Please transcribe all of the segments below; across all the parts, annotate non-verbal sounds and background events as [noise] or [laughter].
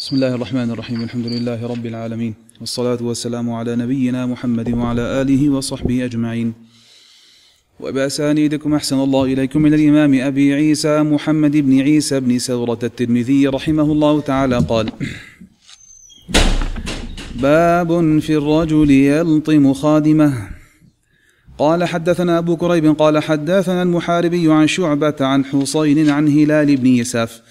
بسم الله الرحمن الرحيم الحمد لله رب العالمين والصلاة والسلام على نبينا محمد وعلى آله وصحبه أجمعين وبأسانيدكم أحسن الله إليكم من الإمام أبي عيسى محمد بن عيسى بن سورة الترمذي رحمه الله تعالى قال باب في الرجل يلطم خادمه قال حدثنا أبو كريب قال حدثنا المحاربي عن شعبة عن حصين عن هلال بن يساف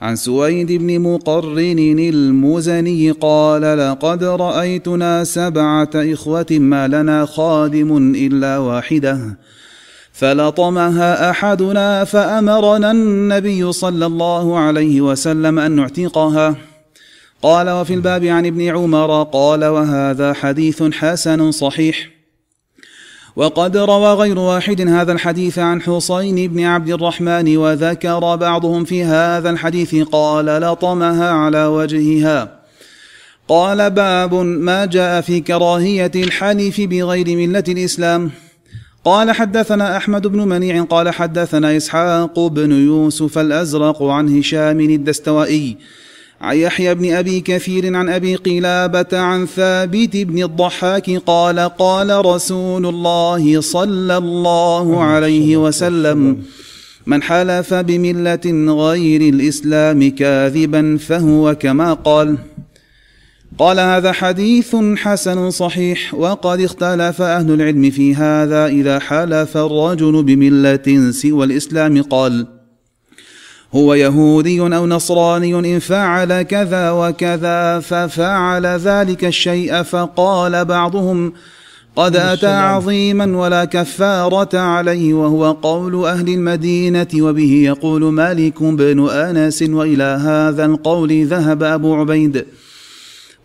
عن سويد بن مقرن المزني قال لقد رأيتنا سبعة إخوة ما لنا خادم إلا واحدة. فلطمها أحدنا فأمرنا النبي صلى الله عليه وسلم أن نعتقها. قال وفي الباب عن ابن عمر قال وهذا حديث حسن صحيح. وقد روى غير واحد هذا الحديث عن حسين بن عبد الرحمن وذكر بعضهم في هذا الحديث قال لطمها على وجهها. قال باب ما جاء في كراهية الحلف بغير ملة الإسلام. قال حدثنا أحمد بن منيع قال حدثنا إسحاق بن يوسف الأزرق عن هشام الدستوائي عن يحيى بن أبي كثير عن أبي قلابة عن ثابت بن الضحاك قال قال رسول الله صلى الله عليه وسلم. من حلف بملة غير الإسلام كاذبا فهو كما قال قال هذا حديث حسن صحيح وقد اختلف أهل العلم في هذا إذا حلف الرجل بملة سوى الإسلام قال هو يهودي أو نصراني إن فعل كذا وكذا ففعل ذلك الشيء فقال بعضهم قد أتى عظيما ولا كفارة عليه وهو قول أهل المدينة وبه يقول مالك بن أنس وإلى هذا القول ذهب أبو عبيد.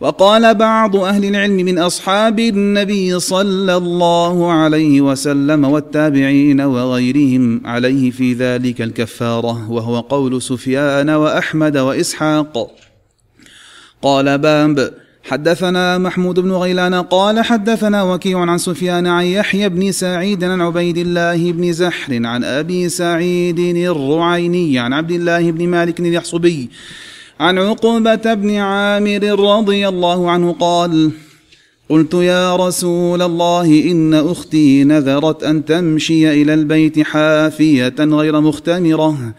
وقال بعض أهل العلم من أصحاب النبي صلى الله عليه وسلم والتابعين وغيرهم عليه في ذلك الكفارة وهو قول سفيان وأحمد وإسحاق. قال باب حدثنا محمود بن غيلان قال حدثنا وكيع عن سفيان عن يحيى بن سعيد عن عبيد الله بن زحر عن أبي سعيد الرعيني عن عبد الله بن مالك اليحصبي عن عقبة بن عامر رضي الله عنه قال قلت يا رسول الله إن أختي نذرت أن تمشي إلى البيت حافية غير مختمرة.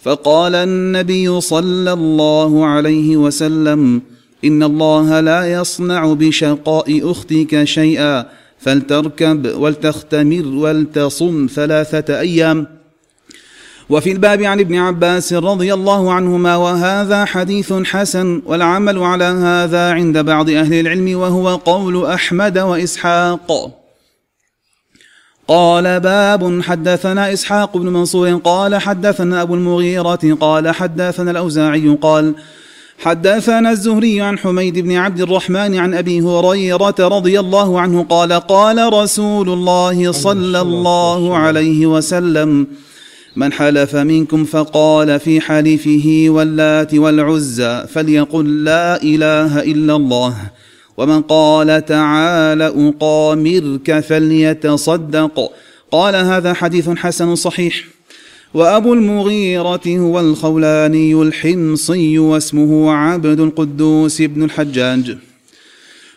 فقال النبي صلى الله عليه وسلم إن الله لا يصنع بشقاء أختك شيئا فلتركب ولتختمر ولتصم ثلاثة أيام. وفي الباب عن ابن عباس رضي الله عنهما وهذا حديث حسن والعمل على هذا عند بعض أهل العلم وهو قول أحمد وإسحاق. قال باب حدثنا إسحاق بن منصور قال حدثنا أبو المغيرة قال حدثنا الأوزاعي قال حدثنا الزهري عن حميد بن عبد الرحمن عن أبي هريرة رضي الله عنه قال قال رسول الله صلى الله عليه وسلم من حلف منكم فقال في حلفه واللات والعزى فليقل لا إله إلا الله. ومن قال تعال أقامرك فليتصدق. قال هذا حديث حسن صحيح. وأبو المغيرة هو الخولاني الحمصي واسمه عبد القدوس بن الحجاج.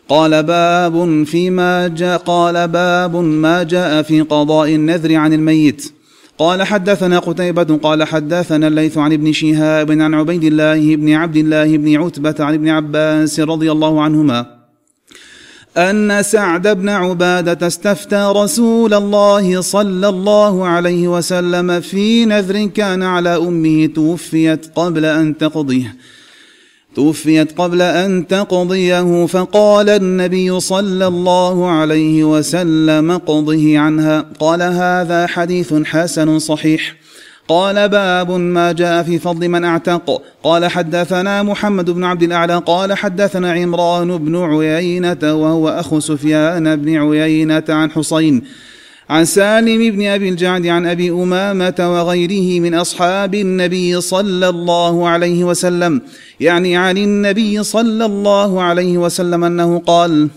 قال باب فيما جاء قال باب ما جاء في قضاء النذر عن الميت. قال حدثنا قتيبة قال حدثنا الليث عن ابن شهاب عن عبيد الله بن عبد الله بن عتبة عن ابن عباس رضي الله عنهما أن سعد بن عبادة استفتى رسول الله صلى الله عليه وسلم في نذر كان على أمه توفيت قبل أن تقضيه. توفيت قبل أن تقضيه فقال النبي صلى الله عليه وسلم اقضه عنها. قال هذا حديث حسن صحيح. قال باب ما جاء في فضل من اعتق. قال حدثنا محمد بن عبد الأعلى. قال حدثنا عمران بن عيينة وهو اخو سفيان بن عيينة عن حسين عن سالم بن أبي الجعد عن أبي أمامة وغيره من أصحاب النبي صلى الله عليه وسلم. يعني عن النبي صلى الله عليه وسلم أنه قال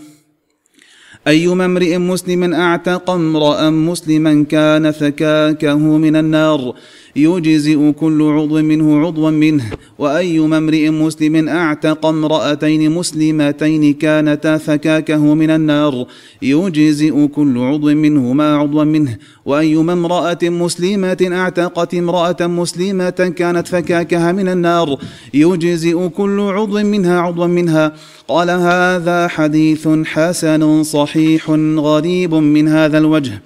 أيما امرئ مسلم أعتق امرأ مسلما كان فكاكه من النار يجزئ كل عضو منه عضوا منه وأيما امرئ مسلم أعتق امرأتين مسلمتين كانتا فكاكه من النار يجزئ كل عضو منهما عضوا منه وأيما امرأة مسلمة أعتقت امرأة مسلمة كانت فكاكها من النار يجزئ كل عضو منها عضوا منها. قال هذا حديث حسن صحيح غريب من هذا الوجه.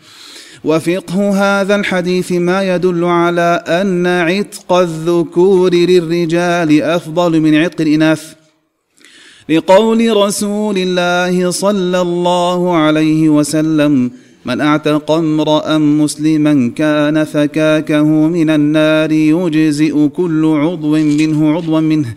وفقه هذا الحديث ما يدل على أن عتق الذكور للرجال أفضل من عتق الإناث. لقول رسول الله صلى الله عليه وسلم من اعتق امرا مسلما كان فكاكه من النار يجزئ كل عضو منه عضوا منه.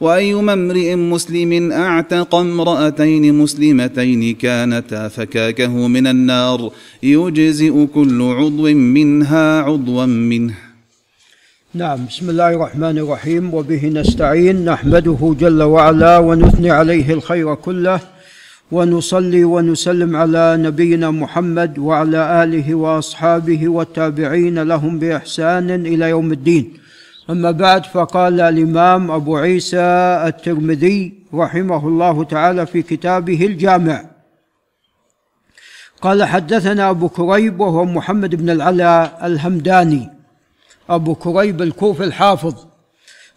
وايما امرئ مسلم اعتق امراتين مسلمتين كانتا فكاكه من النار يجزئ كل عضو منها عضوا منه. نعم بسم الله الرحمن الرحيم. وبه نستعين نحمده جل وعلا ونثني عليه الخير كله. ونصلي ونسلم على نبينا محمد وعلى آله وأصحابه والتابعين لهم بإحسان إلى يوم الدين. أما بعد فقال الإمام أبو عيسى الترمذي رحمه الله تعالى في كتابه الجامع. قال حدثنا أبو كريب وهو محمد بن العلا الهمداني. أبو كريب الكوفي الحافظ.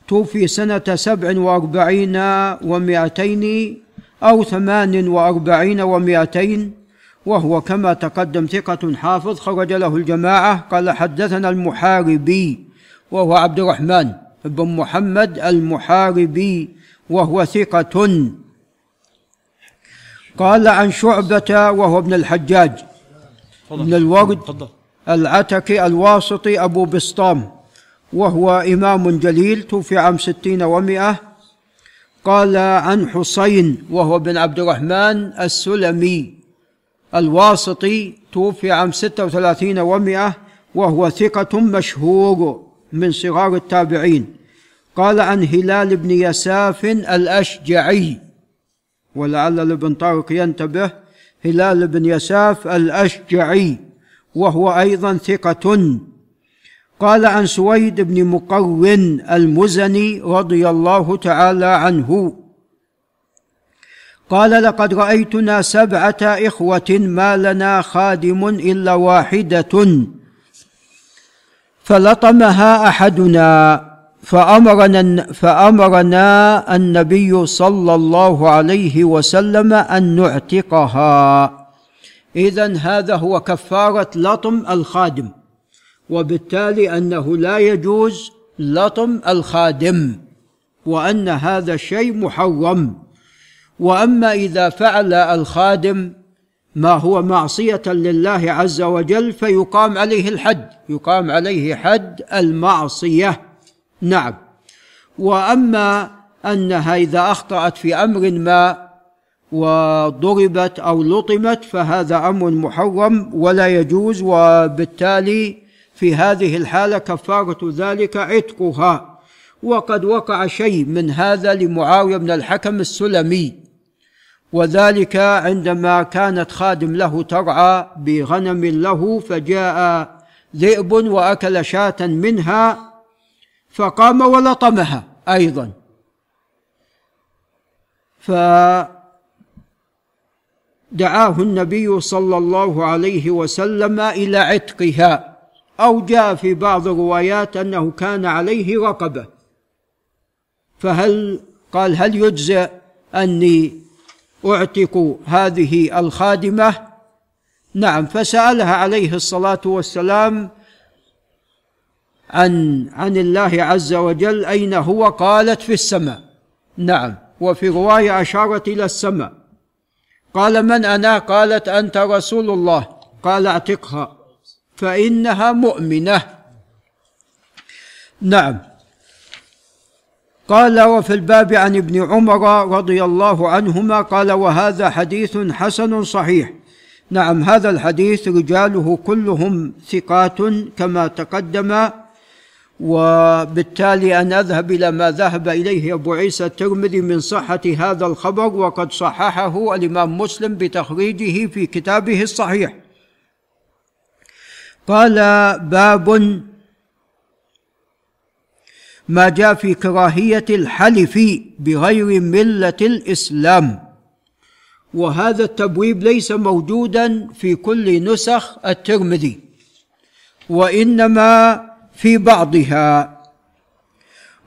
توفي سنة سبع وأربعين ومائتين أو ثمان وأربعين ومائتين وهو كما تقدم ثقة حافظ خرج له الجماعة. قال حدثنا المحاربي وهو عبد الرحمن بن محمد المحاربي وهو ثقة. قال عن شعبة وهو ابن الحجاج ابن الورد العتكي الواسطي أبو بسطام وهو إمام جليل توفي عام ستين ومائة قال عن حسين وهو بن عبد الرحمن السلمي الواسطي توفي عام ستة وثلاثين ومائة وهو ثقة مشهور من صغار التابعين. قال عن هلال بن يساف الأشجعي ولعل ابن طارق ينتبه هلال بن يساف الأشجعي وهو أيضا ثقة قال عن سويد بن مقرن المزني رضي الله تعالى عنه قال لقد رأيتنا سبعة إخوة ما لنا خادم إلا واحدة فلطمها أحدنا فأمرنا فأمرنا النبي صلى الله عليه وسلم أن نعتقها. اذا هذا هو كفارة لطم الخادم. وبالتالي أنه لا يجوز لطم الخادم وأن هذا الشيء محرم. وأما إذا فعل الخادم ما هو معصية لله عز وجل فيقام عليه الحد يقام عليه حد المعصية. نعم. وأما أنها إذا أخطأت في أمر ما وضربت أو لطمت فهذا أمر محرم ولا يجوز وبالتالي في هذه الحالة كفارة ذلك عتقها. وقد وقع شيء من هذا لمعاوية بن الحكم السلمي. وذلك عندما كانت خادم له ترعى بغنم له فجاء ذئب وأكل شاة منها فقام ولطمها أيضا. فدعاه النبي صلى الله عليه وسلم إلى عتقها. أو جاء في بعض الروايات أنه كان عليه رقبة. فهل قال هل يجزئ أني أعتق هذه الخادمة؟ نعم فسألها عليه الصلاة والسلام عن عن الله عز وجل أين هو؟ قالت في السماء. نعم وفي رواية أشارت إلى السماء. قال من أنا؟ قالت أنت رسول الله. قال أعتقها. فإنها مؤمنة. نعم. قال وفي الباب عن ابن عمر رضي الله عنهما قال وهذا حديث حسن صحيح. نعم هذا الحديث رجاله كلهم ثقات كما تقدم وبالتالي أن أذهب إلى ما ذهب إليه أبو عيسى الترمذي من صحة هذا الخبر وقد صححه الإمام مسلم بتخريجه في كتابه الصحيح. قال باب ما جاء في كراهية الحلف بغير ملة الإسلام. وهذا التبويب ليس موجودا في كل نسخ الترمذي وإنما في بعضها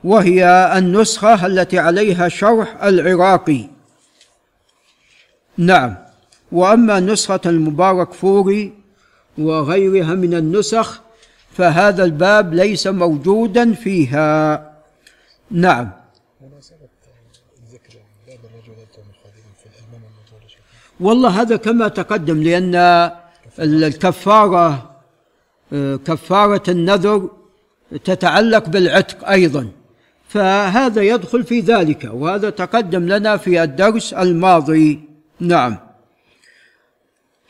وهي النسخة التي عليها شرح العراقي. نعم. وأما نسخة المبارك فوري وغيرها من النسخ فهذا الباب ليس موجودا فيها. نعم. والله هذا كما تقدم لأن الكفارة كفارة النذر تتعلق بالعتق أيضا فهذا يدخل في ذلك وهذا تقدم لنا في الدرس الماضي. نعم.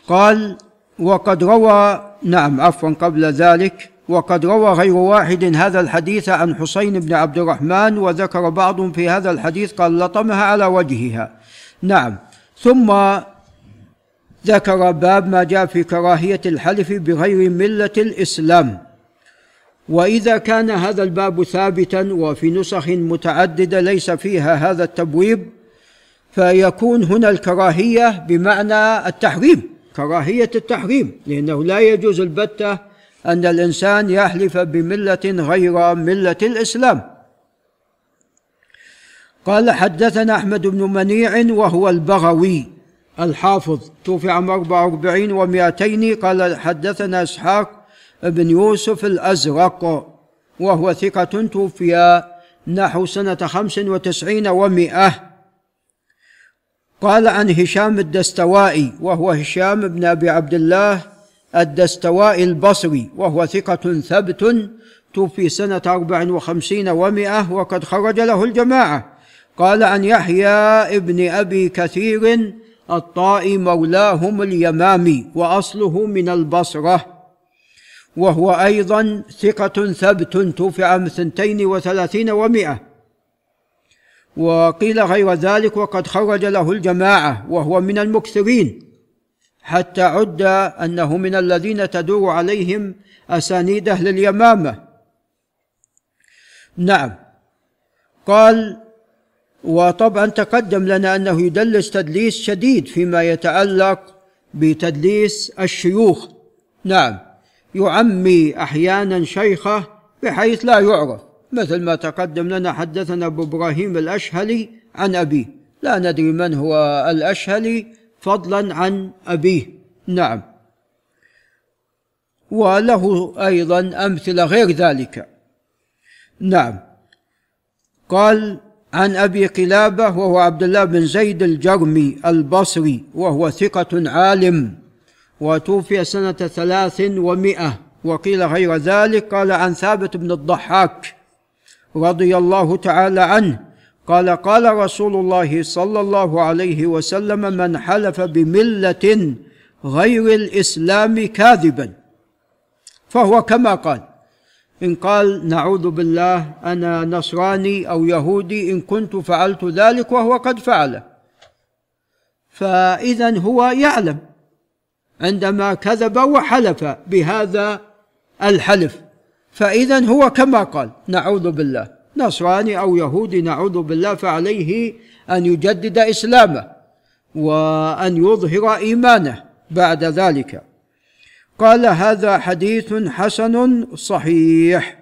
قال وقد روى نعم عفوا قبل ذلك وقد روى غير واحد هذا الحديث عن حسين بن عبد الرحمن وذكر بعضهم في هذا الحديث قال لطمها على وجهها. نعم ثم ذكر باب ما جاء في كراهية الحلف بغير ملة الإسلام. وإذا كان هذا الباب ثابتا وفي نسخ متعددة ليس فيها هذا التبويب فيكون هنا الكراهية بمعنى التحريم. كراهية التحريم لأنه لا يجوز البته أن الإنسان يحلف بملة غير ملة الإسلام. قال حدثنا أحمد بن منيع وهو البغوي الحافظ توفي عام 44 و200 قال حدثنا إسحاق بن يوسف الأزرق وهو ثقة توفي نحو سنة خمس وتسعين ومائة. قال عن هشام الدستوائي وهو هشام بن أبي عبد الله الدستوائي البصري وهو ثقة ثبت توفي سنة أربع وخمسين ومائة وقد خرج له الجماعة. قال عن يحيى ابن أبي كثير الطائي مولاهم اليمامي وأصله من البصرة. وهو أيضا ثقة ثبت توفي عام ثنتين وثلاثين ومائة. وقيل غير ذلك وقد خرج له الجماعة وهو من المكثرين حتى عد أنه من الذين تدور عليهم أسانيد أهل اليمامة. نعم. قال وطبعا تقدم لنا أنه يدلس تدليس شديد فيما يتعلق بتدليس الشيوخ. نعم. يعمي أحيانا شيخه بحيث لا يعرف. مثل ما تقدم لنا حدثنا أبو إبراهيم الأشهلي عن أبيه. لا ندري من هو الأشهلي فضلا عن أبيه. نعم. وله أيضا أمثلة غير ذلك. نعم. قال عن أبي قلابة وهو عبد الله بن زيد الجرمي البصري وهو ثقة عالم وتوفي سنة ثلاث ومائه وقيل غير ذلك. قال عن ثابت بن الضحاك رضي الله تعالى عنه قال قال رسول الله صلى الله عليه وسلم من حلف بملة غير الإسلام كاذبا. فهو كما قال إن قال نعوذ بالله أنا نصراني أو يهودي إن كنت فعلت ذلك وهو قد فعله. فإذا هو يعلم عندما كذب وحلف بهذا الحلف. فإذا هو كما قال نعوذ بالله. نصراني أو يهودي نعوذ بالله فعليه أن يجدد إسلامه وأن يظهر إيمانه بعد ذلك. قال هذا حديث حسن صحيح.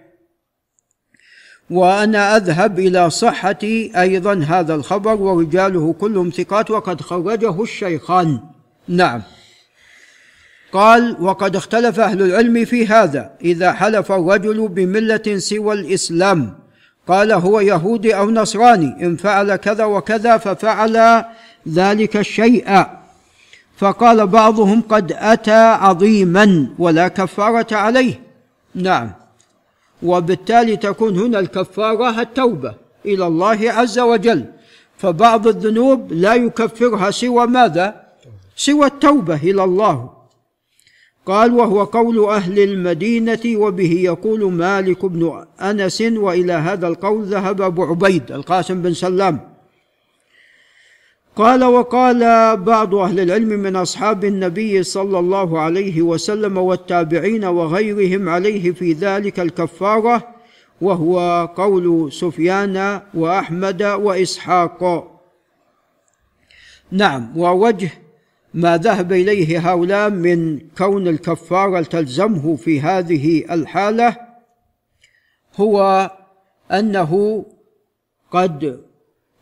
وأنا أذهب إلى صحه أيضا هذا الخبر ورجاله كلهم ثقات وقد خرجه الشيخان. نعم. قال وقد اختلف أهل العلم في هذا إذا حلف الرجل بملة سوى الإسلام. قال هو يهودي أو نصراني إن فعل كذا وكذا ففعل ذلك الشيء فقال بعضهم قد أتى عظيما ولا كفارة عليه. نعم. وبالتالي تكون هنا الكفارة التوبة إلى الله عز وجل. فبعض الذنوب لا يكفرها سوى ماذا؟ سوى التوبة إلى الله. قال وهو قول أهل المدينة وبه يقول مالك بن أنس وإلى هذا القول ذهب أبو عبيد القاسم بن سلام. قال وقال بعض أهل العلم من أصحاب النبي صلى الله عليه وسلم والتابعين وغيرهم عليه في ذلك الكفارة وهو قول سفيان وأحمد وإسحاق. نعم ووجه ما ذهب إليه هؤلاء من كون الكفاره تلزمه في هذه الحالة هو أنه قد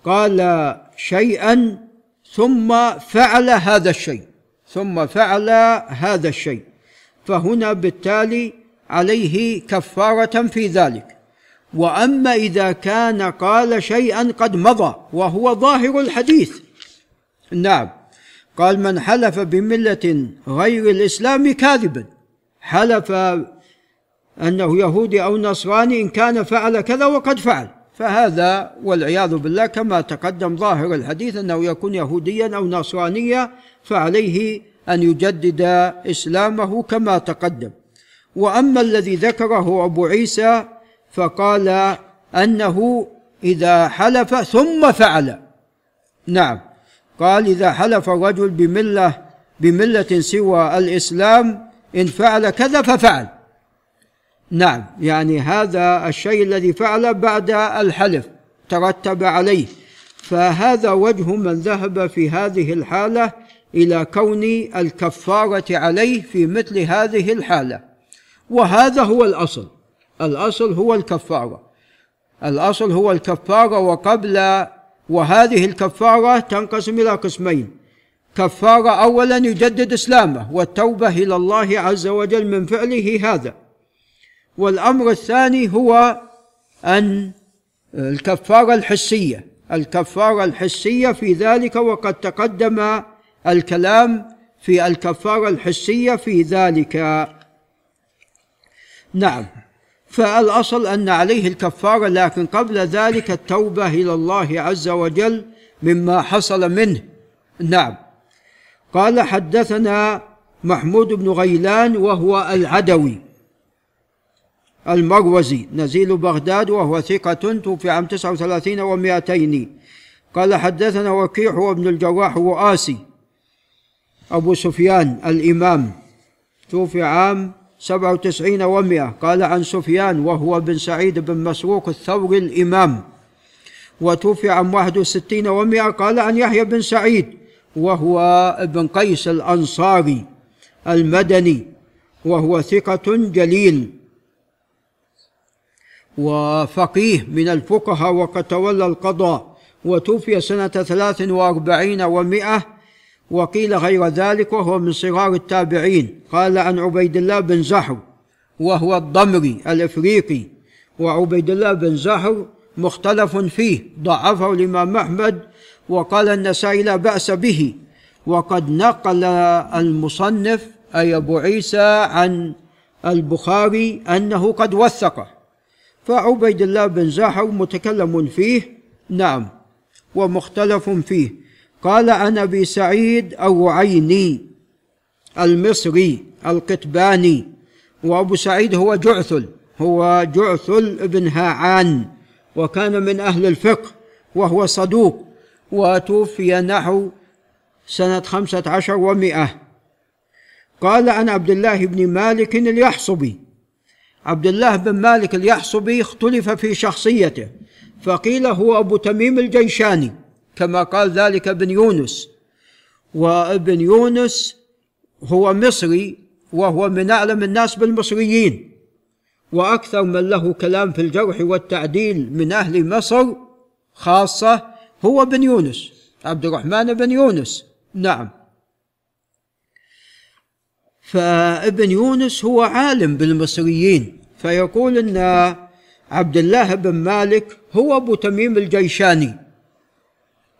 قال شيئا ثم فعل هذا الشيء ثم فعل هذا الشيء فهنا بالتالي عليه كفارة في ذلك. وأما إذا كان قال شيئا قد مضى وهو ظاهر الحديث. نعم. قال من حلف بملة غير الإسلام كاذبا حلف أنه يهودي أو نصراني إن كان فعل كذا وقد فعل. فهذا والعياذ بالله كما تقدم ظاهر الحديث أنه يكون يهوديا أو نصرانيا فعليه أن يجدد إسلامه كما تقدم. وأما الذي ذكره أبو عيسى فقال أنه إذا حلف ثم فعل. نعم. قال إذا حلف الرجل بملة بملة سوى الإسلام إن فعل كذا ففعل. نعم يعني هذا الشيء الذي فعل بعد الحلف ترتب عليه. فهذا وجه من ذهب في هذه الحالة إلى كون الكفارة عليه في مثل هذه الحالة. وهذا هو الأصل. الأصل هو الكفارة. الأصل هو الكفارة وقبل وهذه الكفارة تنقسم إلى قسمين. كفارة أولا يجدد إسلامه والتوبة إلى الله عز وجل من فعله هذا. والأمر الثاني هو أن الكفارة الحسية. الكفارة الحسية في ذلك وقد تقدم الكلام في الكفارة الحسية في ذلك. نعم. فالأصل أن عليه الكفارة لكن قبل ذلك التوبة إلى الله عز وجل مما حصل منه. نعم. قال حدثنا محمود بن غيلان وهو العدوي المروزي نزيل بغداد وهو ثقة توفي عام 39 و200 قال حدثنا وكيع هو ابن الجراح وآسي أبو سفيان الإمام توفي عام سبعة وتسعين ومئة. قال عن سفيان وهو بن سعيد بن مسروق الثوري الإمام. وتوفي عن واحد وستين ومئة. قال عن يحيى بن سعيد وهو ابن قيس الأنصاري المدني وهو ثقة جليل وفقيه من الفقهاء وقد تولى القضاء. وتوفي سنة ثلاث وأربعين ومئة. وقيل غير ذلك وهو من صغار التابعين. قال عن عبيد الله بن زحر وهو الضمري الإفريقي وعبيد الله بن زحر مختلف فيه ضعفه الإمام أحمد وقال النسائي لا بأس به. وقد نقل المصنف أي أبو عيسى عن البخاري أنه قد وثقه فعبيد الله بن زحر متكلم فيه نعم ومختلف فيه. قال عن أبي سعيد الرعيني المصري القتباني وأبو سعيد هو جعثل هو جعثل بن هاعان وكان من أهل الفقه وهو صدوق وتوفي نحو سنة خمسة عشر ومائة. قال عن عبد الله بن مالك اليحصبي. عبد الله بن مالك اليحصبي اختلف في شخصيته فقيل هو أبو تميم الجيشاني. كما قال ذلك ابن يونس. وابن يونس هو مصري وهو من أعلم الناس بالمصريين. وأكثر من له كلام في الجرح والتعديل من أهل مصر خاصة هو ابن يونس عبد الرحمن بن يونس. نعم. فابن يونس هو عالم بالمصريين. فيقول إن عبد الله بن مالك هو أبو تميم الجيشاني.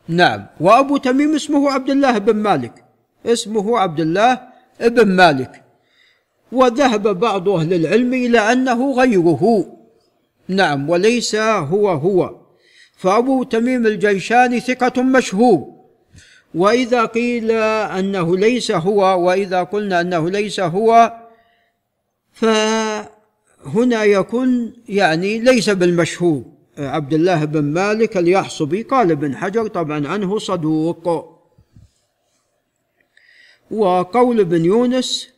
نعم. وأبو تميم اسمه عبد الله بن مالك. اسمه عبد الله بن مالك. وذهب بعض أهل العلم إلى أنه غيره. نعم. وليس هو هو. فأبو تميم الجيشاني ثقة مشهور. وإذا قيل أنه ليس هو وإذا قلنا أنه ليس هو فهنا يكون يعني ليس بالمشهور. عبد الله بن مالك اليحصبي قال ابن حجر طبعا عنه صدوق. وقول ابن يونس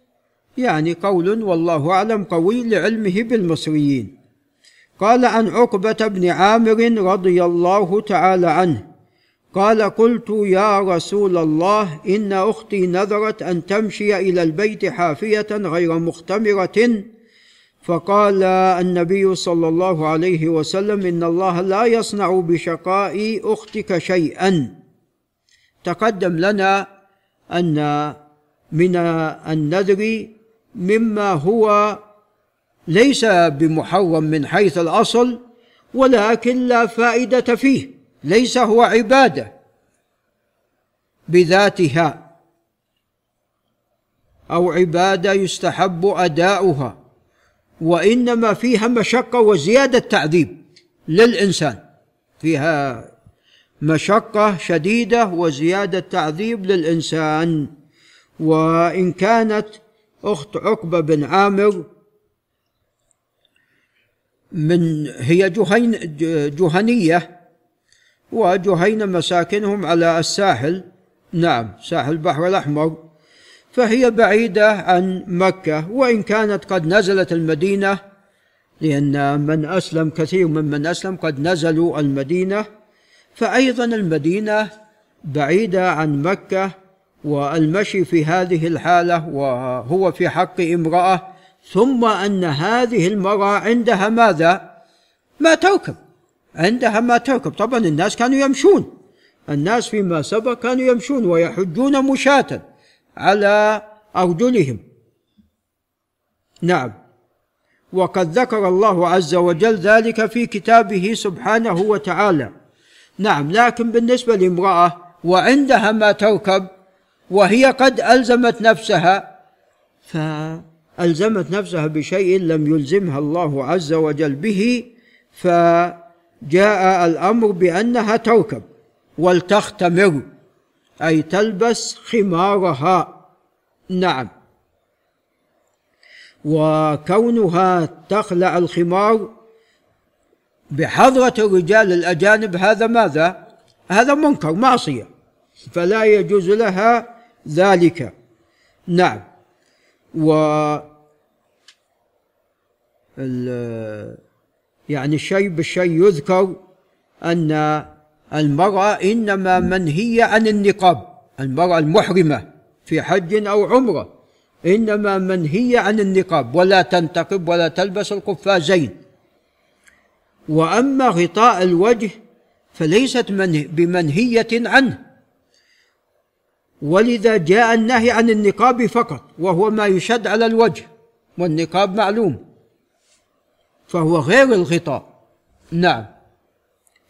يعني قول والله أعلم قوي لعلمه بالمصريين. قال عن عقبة بن عامر رضي الله تعالى عنه قال قلت يا رسول الله إن أختي نذرت أن تمشي إلى البيت حافية غير مختمرة فقال النبي صلى الله عليه وسلم إن الله لا يصنع بشقاء أختك شيئا. تقدم لنا أن من النذر مما هو ليس بمحرم من حيث الأصل ولكن لا فائدة فيه ليس هو عبادة بذاتها أو عبادة يستحب أداؤها. وإنما فيها مشقة وزيادة تعذيب للإنسان. فيها مشقة شديدة وزيادة تعذيب للإنسان. وإن كانت أخت عقبة بن عامر من هي جهين جهنية وجهين مساكنهم على الساحل. نعم ساحل البحر الأحمر. فهي بعيدة عن مكة وإن كانت قد نزلت المدينة لأن من أسلم كثير ممن أسلم قد نزلوا المدينة. فايضا المدينة بعيدة عن مكة والمشي في هذه الحالة وهو في حق امرأة. ثم أن هذه المرأة عندها ماذا؟ ما تركب. عندها ما تركب. طبعا الناس كانوا يمشون. الناس فيما سبق كانوا يمشون ويحجون مشاة. على أرجلهم. نعم. وقد ذكر الله عز وجل ذلك في كتابه سبحانه وتعالى. نعم لكن بالنسبة لامرأة وعندها ما تركب وهي قد ألزمت نفسها فألزمت نفسها بشيء لم يلزمها الله عز وجل به فجاء الأمر بأنها تركب ولتختمر أي تلبس خمارها. نعم. وكونها تخلع الخمار بحضرة الرجال الأجانب هذا ماذا؟ هذا منكر معصية. فلا يجوز لها ذلك. نعم. و يعني الشيء بالشيء يذكر أن المرأة إنما منهية عن النقاب المرأة المحرمة في حج أو عمرة إنما منهية عن النقاب ولا تنتقب ولا تلبس القفازين وأما غطاء الوجه فليست بمنهية عنه. ولذا جاء النهي عن النقاب فقط وهو ما يشد على الوجه والنقاب معلوم فهو غير الغطاء. نعم.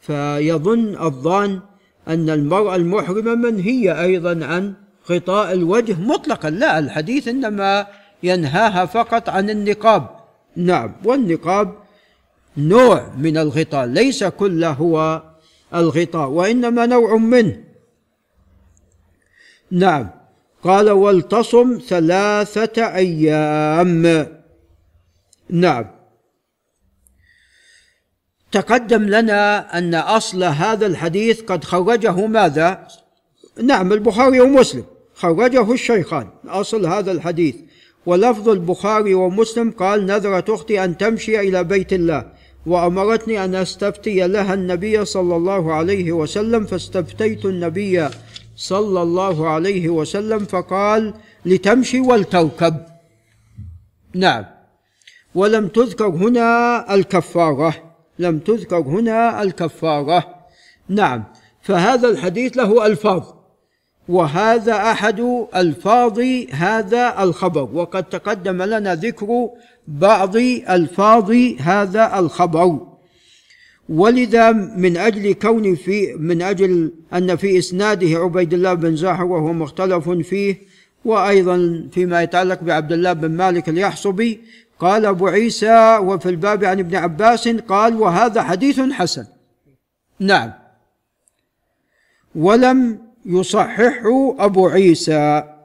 فيظن الظان أن المرأة المحرمة منهية أيضا عن غطاء الوجه مطلقا. لا الحديث إنما ينهاها فقط عن النقاب. نعم والنقاب نوع من الغطاء ليس كله هو الغطاء وإنما نوع منه. نعم قال ولتصم ثلاثة أيام. نعم. تقدم لنا أن أصل هذا الحديث قد خرجه ماذا؟ نعم البخاري ومسلم. خرجه الشيخان أصل هذا الحديث. ولفظ البخاري ومسلم قال نذرت أختي أن تمشي إلى بيت الله وأمرتني أن أستفتي لها النبي صلى الله عليه وسلم فاستفتيت النبي صلى الله عليه وسلم فقال لتمشي ولتركب. نعم. ولم تذكر هنا الكفارة. لم تذكر هنا الكفارة. نعم فهذا الحديث له ألفاظ وهذا أحد ألفاظ هذا الخبر وقد تقدم لنا ذكر بعض ألفاظ هذا الخبر. ولذا من أجل كون في من أجل أن في إسناده عبيد الله بن زاحر وهو مختلف فيه وأيضا فيما يتعلق بعبد الله بن مالك اليحصبي قال أبو عيسى وفي الباب عن ابن عباس قال وهذا حديث حسن. نعم. ولم يصححه أبو عيسى.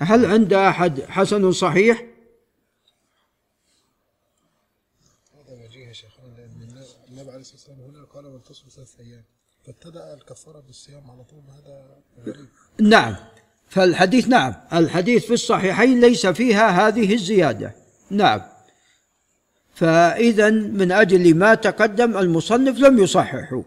هل عند أحد حسن صحيح؟ هذا وجيه يا شيخنا لأن النبي عليه الصلاة والسلام هنا قال من تصوم ثلاث أيام. فابتدأ الكفارة بالصيام على طول هذا غريب. نعم. فالحديث نعم الحديث في الصحيحين ليس فيها هذه الزيادة. نعم. فإذا من أجل ما تقدم المصنف لم يصححه.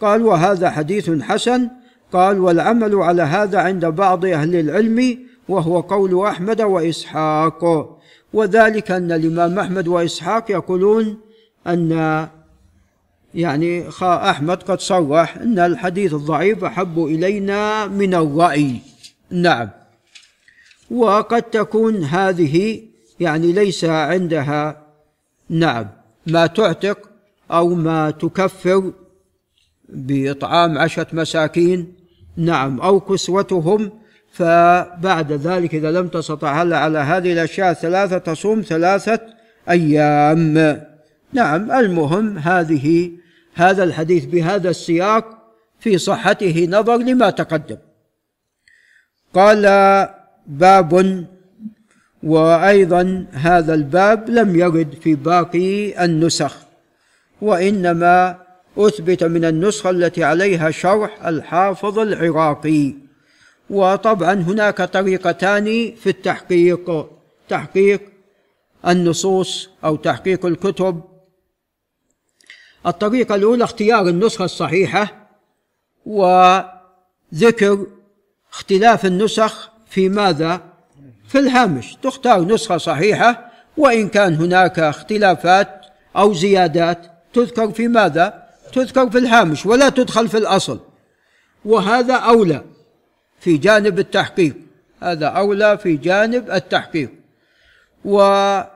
قال وهذا حديث حسن. قال والعمل على هذا عند بعض أهل العلم وهو قول أحمد وإسحاق. وذلك أن الإمام أحمد وإسحاق يقولون أن يعني أحمد قد صرح أن الحديث الضعيف أحب إلينا من الرأي. نعم. وقد تكون هذه يعني ليس عندها نعم ما تعتق أو ما تكفر بإطعام عشرة مساكين نعم أو كسوتهم فبعد ذلك إذا لم تستطع هلا على هذه الأشياء الثلاثة تصوم ثلاثة أيام؟ نعم المهم هذه هذا الحديث بهذا السياق في صحته نظر لما تقدم. قال باب وأيضا هذا الباب لم يرد في باقي النسخ وإنما أثبت من النسخة التي عليها شرح الحافظ العراقي. وطبعا هناك طريقتان في التحقيق تحقيق النصوص أو تحقيق الكتب. الطريقة الأولى اختيار النسخة الصحيحة وذكر اختلاف النسخ في ماذا؟ في الهامش. تختار نسخة صحيحة وإن كان هناك اختلافات أو زيادات تذكر في ماذا؟ تذكر في الهامش ولا تدخل في الأصل. وهذا أولى في جانب التحقيق. هذا أولى في جانب التحقيق. وهذا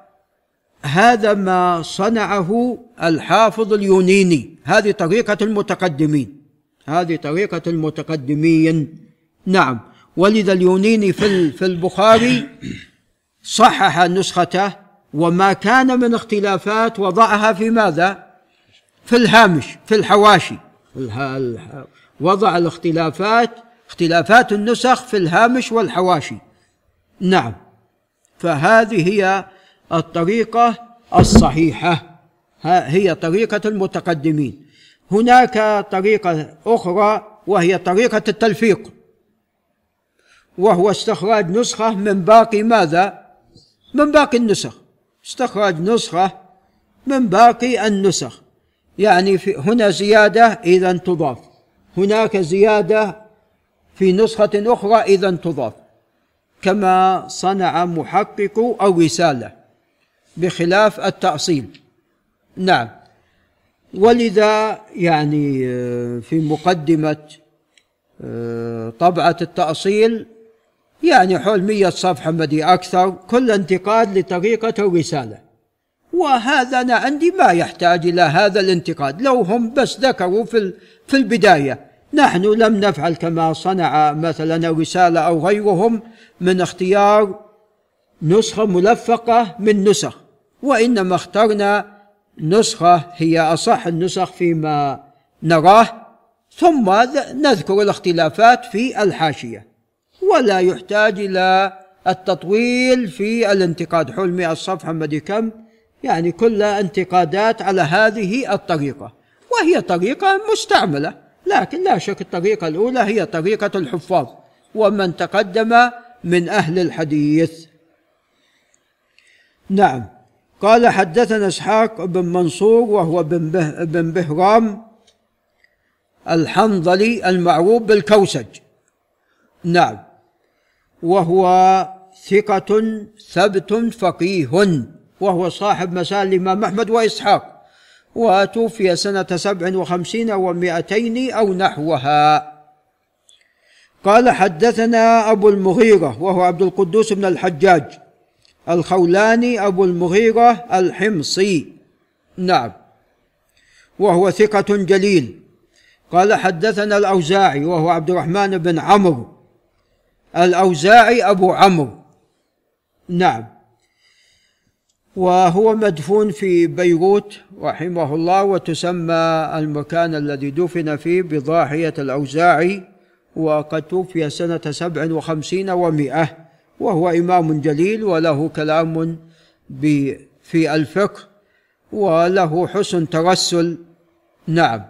ما صنعه الحافظ اليونيني. هذه طريقة المتقدمين. هذه طريقة المتقدمين. نعم. ولذا اليونيني في في البخاري صحح نسخته وما كان من اختلافات وضعها في ماذا؟ في الهامش في الحواشي. وضع الاختلافات اختلافات النسخ في الهامش والحواشي. نعم. فهذه هي الطريقة الصحيحة. هي طريقة المتقدمين. هناك طريقة أخرى وهي طريقة التلفيق. وهو استخراج نسخة من باقي ماذا؟ من باقي النسخ. استخراج نسخة من باقي النسخ. يعني في هنا زيادة إذا تضاف. هناك زيادة في نسخة أخرى إذا تضاف. كما صنع محقق الرسالة بخلاف التأصيل. نعم. ولذا يعني آه، في مقدمة آه، طبعة التأصيل يعني حول مية صفحة مدي أكثر كل انتقاد لطريقة الرسالة. وهذا أنا عندي ما يحتاج إلى هذا الانتقاد. لو هم بس ذكروا في في البداية. نحن لم نفعل كما صنع مثلا الرسالة أو غيرهم من اختيار نسخة ملفقة من نسخ. وإنما اخترنا نسخة هي أصح النسخ فيما نراه ثم نذكر الاختلافات في الحاشية. ولا يحتاج إلى التطويل في الانتقاد. حول مئة صفحة مدي كم؟ يعني كلها انتقادات على هذه الطريقة. وهي طريقة مستعملة لكن لا شك الطريقة الأولى هي طريقة الحفاظ ومن تقدم من أهل الحديث. نعم. قال حدثنا إسحاق بن منصور وهو بن, به بن بهرام الحنظلي المعروف بالكوسج. نعم. وهو ثقة ثبت فقيه وهو صاحب مسائل الإمام أحمد وإسحاق. وتوفي سنة سبع وخمسين ومائتين أو نحوها. قال حدثنا أبو المغيرة وهو عبد القدوس بن الحجاج. الخولاني أبو المغيرة الحمصي. نعم. وهو ثقة جليل. قال حدثنا الأوزاعي وهو عبد الرحمن بن عمرو. الأوزاعي أبو عمرو. نعم. وهو مدفون في بيروت رحمه الله وتسمى المكان الذي دفن فيه بضاحية الأوزاعي وقد توفي سنة سبع وخمسين ومائة وهو إمام جليل وله كلام في الفقه وله حسن ترسل. نعم.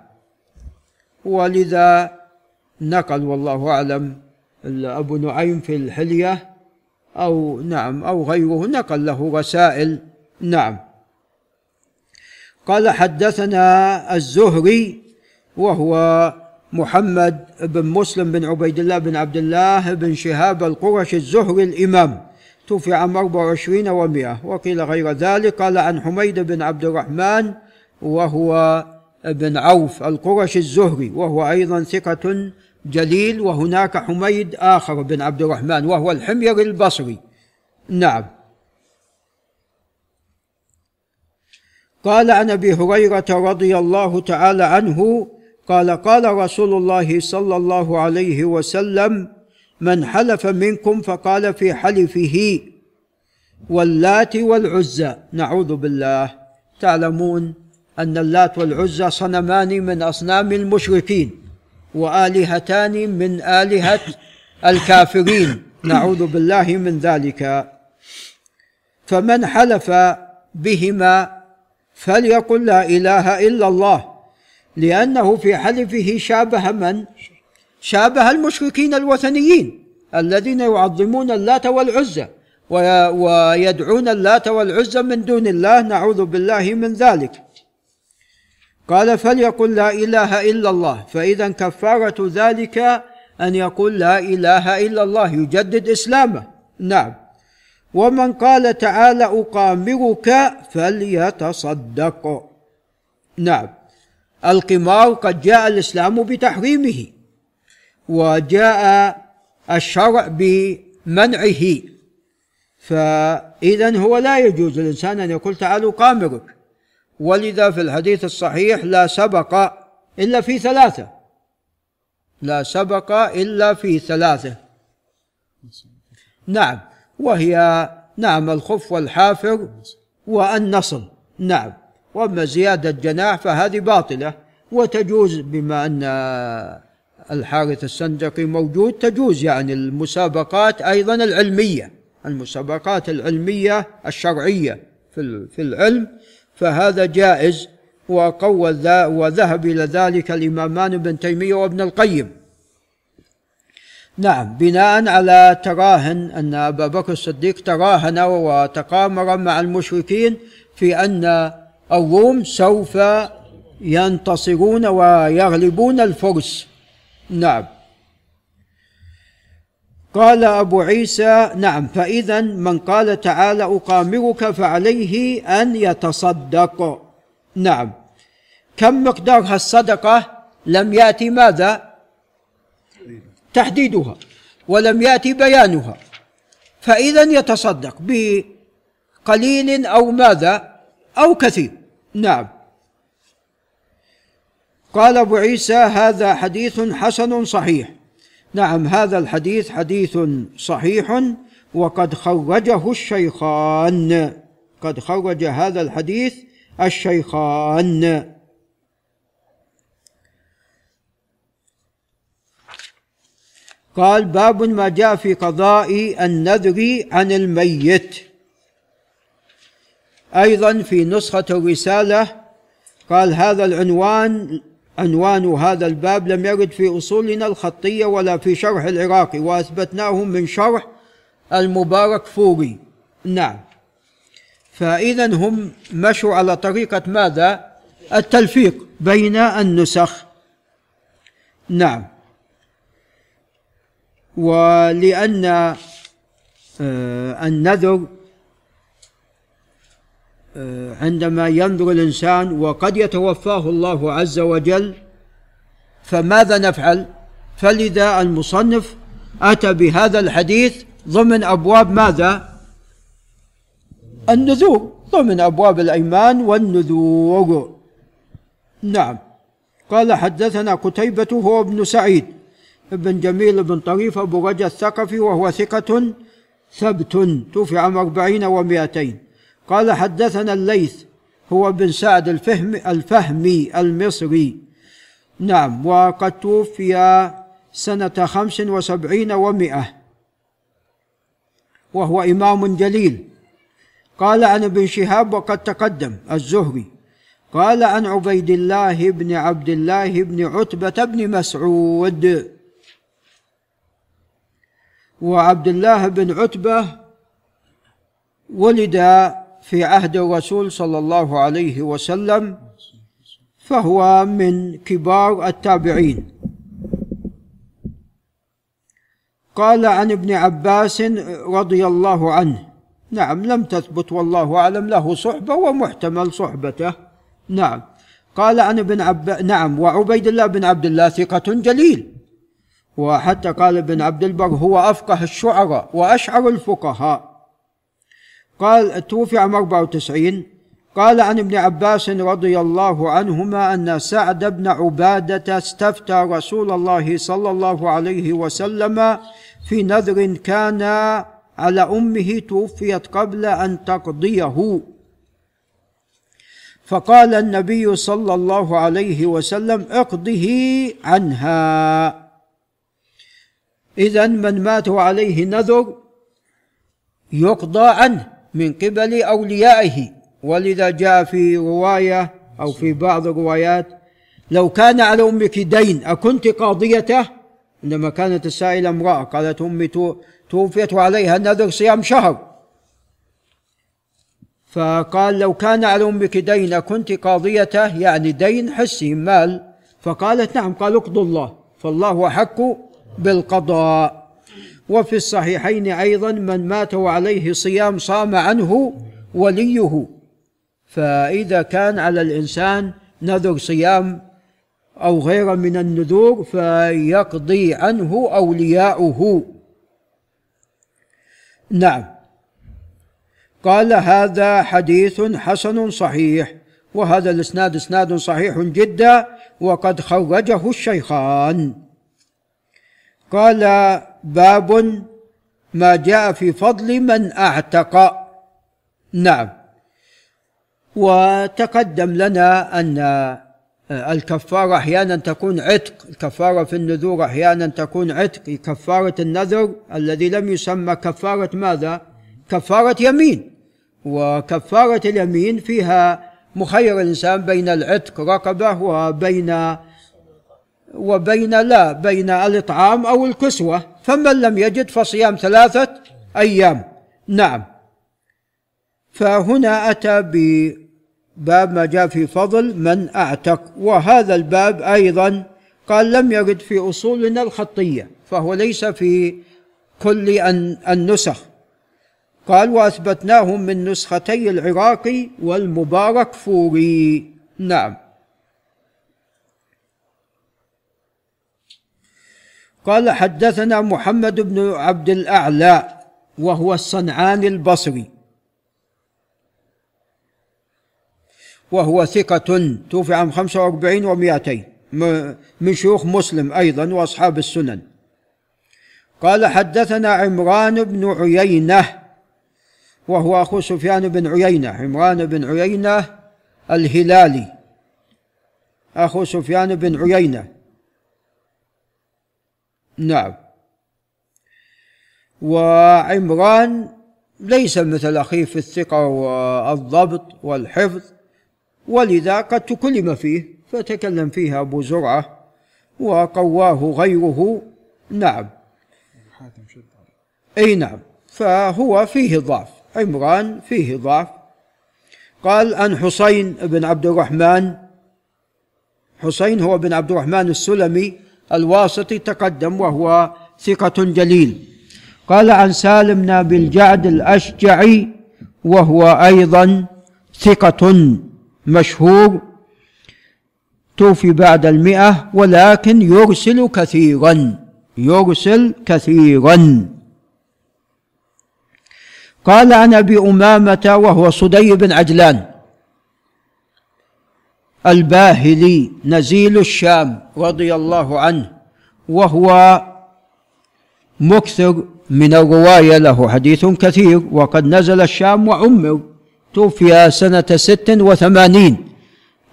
ولذا نقل والله أعلم. أبو نعيم في الحلية أو نعم أو غيره نقل له رسائل. نعم. قال حدثنا الزهري وهو محمد بن مسلم بن عبيد الله بن عبد الله بن شهاب القرش الزهري الإمام. توفي عام 24 و100 وقيل غير ذلك. قال عن حميد بن عبد الرحمن وهو بن عوف القرش الزهري وهو أيضا ثقة جليل وهناك حميد آخر بن عبد الرحمن وهو الحمير البصري. نعم. قال عن أبي هريرة رضي الله تعالى عنه قال قال رسول الله صلى الله عليه وسلم من حلف منكم فقال في حلفه واللات والعزى نعوذ بالله. تعلمون أن اللات والعزى صنمان من أصنام المشركين. وآلهتان من آلهة [laughs] الكافرين. نعوذ بالله من ذلك. فمن حلف بهما فليقل لا إله إلا الله لأنه في حلفه شابه من؟ شابه المشركين الوثنيين الذين يعظمون اللات والعزى ويدعون اللات والعزى من دون الله. نعوذ بالله من ذلك. قال فليقل لا إله إلا الله. فإذا كفارة ذلك أن يقول لا إله إلا الله يجدد إسلامه. نعم. ومن قال تعالى أقامرك فليتصدق. نعم. القمار قد جاء الإسلام بتحريمه وجاء الشرع بمنعه. فاذا هو لا يجوز للإنسان أن يقول تعالوا قامرك ولذا في الحديث الصحيح لا سبق إلا في ثلاثة. لا سبق إلا في ثلاثة. نعم. وهي نعم الخف والحافر والنصر نعم. وأما زيادة جناح فهذه باطلة وتجوز بما أن الحارث السندقي موجود تجوز يعني المسابقات أيضا العلمية. المسابقات العلمية الشرعية في العلم فهذا جائز وقوى وذهب إلى ذلك الإمامان ابن تيمية وابن القيم. نعم بناء على تراهن أن أبا بكر الصديق تراهن وتقامر مع المشركين في أن الروم سوف ينتصرون ويغلبون الفرس. نعم. قال أبو عيسى نعم فاذا من قال تعالى أقامرك فعليه أن يتصدق. نعم. كم مقدار الصدقة؟ لم يأتي ماذا؟ تحديدها ولم يأتي بيانها. فاذا يتصدق بقليل أو ماذا؟ أو كثير. نعم. قال أبو عيسى هذا حديث حسن صحيح. نعم هذا الحديث حديث صحيح وقد خرجه الشيخان. قد خرج هذا الحديث الشيخان. قال باب ما جاء في قضاء النذر عن الميت. أيضا في نسخة الرسالة قال هذا العنوان عنوان هذا الباب لم يرد في أصولنا الخطية ولا في شرح العراقي واثبتناه من شرح المبارك فوري. نعم. فإذا هم مشوا على طريقة ماذا؟ التلفيق بين النسخ. نعم. ولأن آه، النذر عندما ينظر الإنسان وقد يتوفاه الله عز وجل فماذا نفعل؟ فلذا المصنف أتى بهذا الحديث ضمن أبواب ماذا؟ النذور ضمن أبواب الأيمان والنذور. نعم. قال حدثنا قتيبة هو ابن سعيد ابن جميل بن طريف أبو رجا الثقفي وهو ثقة ثبت توفي عام أربعين ومائتين. قال حدثنا الليث هو بن سعد الفهم الفهمي المصري. نعم وقد توفي سنة خمس وسبعين ومائة وهو إمام جليل. قال عن ابن شهاب وقد تقدم الزهري. قال عن عبيد الله بن عبد الله بن عتبة بن مسعود. وعبد الله بن عتبة ولد في عهد الرسول صلى الله عليه وسلم فهو من كبار التابعين. قال عن ابن عباس رضي الله عنه نعم لم تثبت والله أعلم له صحبة ومحتمل صحبته. نعم. قال عن ابن عب نعم وعبيد الله بن عبد الله ثقة جليل. وحتى قال ابن عبد البر هو أفقه الشعراء وأشعر الفقهاء. قال توفي عام 94 قال عن ابن عباس رضي الله عنهما أن سعد بن عبادة استفتى رسول الله صلى الله عليه وسلم في نذر كان على أمه توفيت قبل أن تقضيه. فقال النبي صلى الله عليه وسلم اقضه عنها. اذا من مات عليه نذر يقضى عنه. من قبل أوليائه. ولذا جاء في رواية أو في بعض الروايات لو كان على أمك دين أكنت قاضيته؟ عندما كانت السائلة امرأة قالت أمي توفيت وعليها نذر صيام شهر. فقال لو كان على أمك دين كنت قاضيته يعني دين حسي مال. فقالت نعم قال اقضوا الله. فالله أحق بالقضاء. وفي الصحيحين أيضا من مات وعليه صيام صام عنه وليه. فإذا كان على الإنسان نذر صيام أو غير من النذور فيقضي عنه أولياؤه. نعم. قال هذا حديث حسن صحيح وهذا الإسناد إسناد صحيح جدا وقد خرجه الشيخان. قال باب ما جاء في فضل من أعتق. نعم. وتقدم لنا أن الكفارة أحيانا تكون عتق. الكفارة في النذور أحيانا تكون عتق. كفارة النذر الذي لم يسمى كفارة ماذا؟ كفارة يمين. وكفارة اليمين فيها مخير الإنسان بين العتق رقبة وبين وبين لا بين الإطعام أو الكسوة. فمن لم يجد فصيام ثلاثة أيام. نعم. فهنا أتى بباب ما جاء في فضل من أعتق. وهذا الباب أيضا قال لم يرد في أصولنا الخطية فهو ليس في كل النسخ. قال واثبتناه من نسختي العراقي والمبارك فوري. نعم. قال حدثنا محمد بن عبد الأعلى وهو الصنعاني البصري. وهو ثقة توفي عام 45 و200 من شيوخ مسلم أيضا وأصحاب السنن. قال حدثنا عمران بن عيينة وهو أخو سفيان بن عيينة. عمران بن عيينة الهلالي. أخو سفيان بن عيينة. نعم. وعمران ليس مثل أخيه في الثقة والضبط والحفظ ولذا قد تكلم فيه فتكلم فيه أبو زرعة وقواه غيره. نعم. أي نعم. فهو فيه ضعف. عمران فيه ضعف. قال عن حسين بن عبد الرحمن حسين هو بن عبد الرحمن السلمي الواسطي تقدم وهو ثقة جليل. قال عن سالم بن أبي الجعد الأشجعي وهو أيضا ثقة مشهور توفي بعد المئة ولكن يرسل كثيرا يرسل كثيرا. قال عن أبي أمامة وهو صدي بن عجلان الباهلي نزيل الشام رضي الله عنه وهو مكثر من الرواية له حديث كثير وقد نزل الشام وعمر توفي سنة ست وثمانين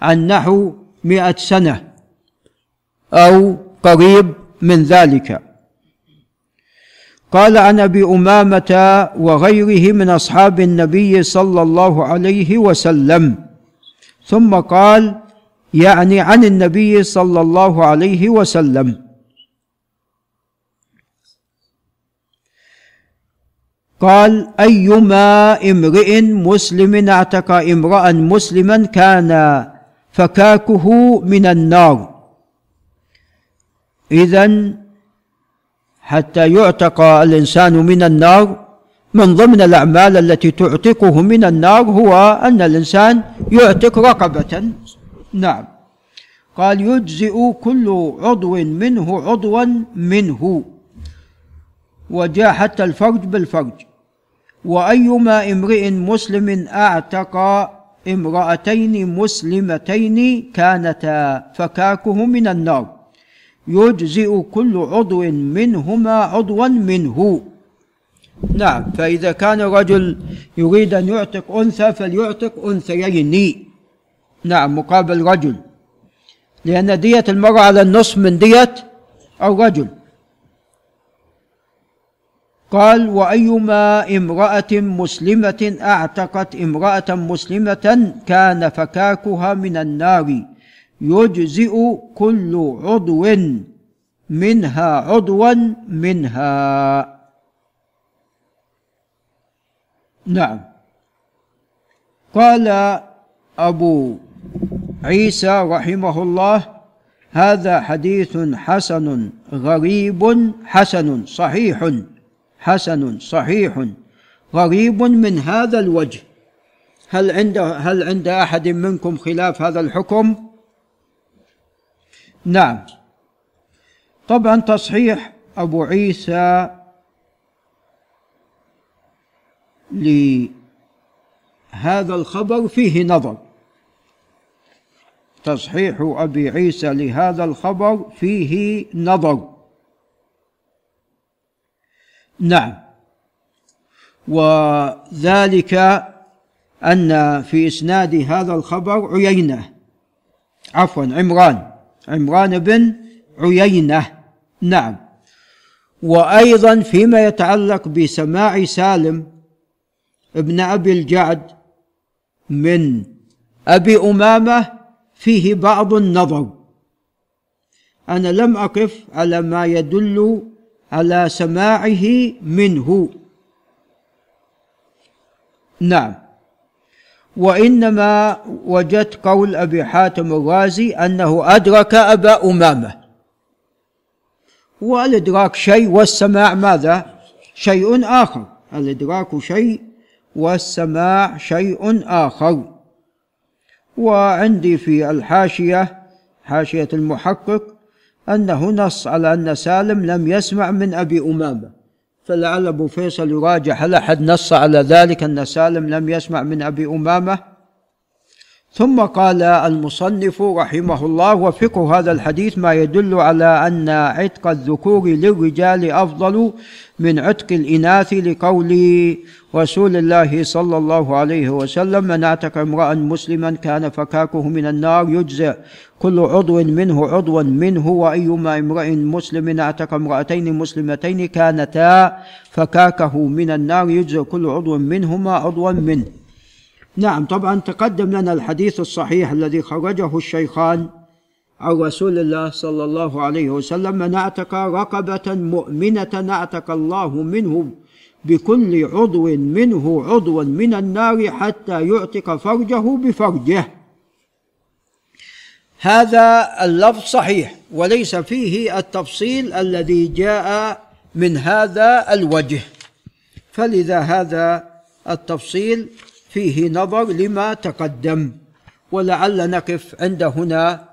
عن نحو مئة سنة أو قريب من ذلك. قال عن أبي أمامة وغيره من أصحاب النبي صلى الله عليه وسلم ثم قال يعني عن النبي صلى الله عليه وسلم. قال أيما امرئ مسلم اعتق امرا مسلما كان فكاكه من النار. اذا حتى يعتق الإنسان من النار من ضمن الأعمال التي تعتقه من النار هو أن الإنسان يعتق رقبة. نعم. قال يجزئ كل عضو منه عضوا منه. وجاء حتى الفرج بالفرج. وايما امرئ مسلم أعتق امرأتين مسلمتين كانتا فكاكه من النار. يجزئ كل عضو منهما عضوا منه. نعم فإذا كان رجل يريد أن يعتق أنثى فليعتق أنثيين. نعم مقابل رجل. لأن دية المرأة على النصف من دية الرجل. قال وأيما امرأة مسلمة اعتقت امرأة مسلمة كان فكاكها من النار يجزئ كل عضو منها عضوا منها. نعم. قال أبو عيسى رحمه الله هذا حديث حسن غريب حسن صحيح حسن صحيح غريب من هذا الوجه. هل عند هل عند أحد منكم خلاف هذا الحكم؟ نعم. طبعا تصحيح أبو عيسى لهذا الخبر فيه نظر. تصحيح أبي عيسى لهذا الخبر فيه نظر. نعم. وذلك أن في إسناد هذا الخبر عيينة. عفوا عمران. عمران بن عيينة. نعم. وأيضا فيما يتعلق بسماع سالم ابن أبي الجعد من أبي أمامة فيه بعض النظر. أنا لم أقف على ما يدل على سماعه منه. نعم. وإنما وجدت قول أبي حاتم الرازي أنه أدرك أبا أمامة. والإدراك شيء والسماع ماذا؟ شيء آخر. الإدراك شيء والسماع شيء آخر. وعندي في الحاشية حاشية المحقق أنه نص على أن سالم لم يسمع من أبي أمامة. فلعل أبو فيصل يراجع هل أحد نص على ذلك أن سالم لم يسمع من أبي أمامة؟ ثم قال المصنف رحمه الله وفقه هذا الحديث ما يدل على أن عتق الذكور للرجال أفضل من عتق الإناث لقول رسول الله صلى الله عليه وسلم من اعتق امرأ مسلما كان فكاكه من النار يجزى كل عضو منه عضوا منه وأيما امرئ مسلم اعتق امرأتين مسلمتين كانتا فكاكه من النار يجزى كل عضو منهما عضوا منه نعم طبعا تقدم لنا الحديث الصحيح الذي خرجه الشيخان عن رسول الله صلى الله عليه وسلم. من أعتق رقبة مؤمنة أعتق الله منه بكل عضو منه عضوا من النار حتى يعتق فرجه بفرجه. هذا اللفظ صحيح وليس فيه التفصيل الذي جاء من هذا الوجه. فلذا هذا التفصيل فيه نظر لما تقدم. ولعل نقف عند هنا.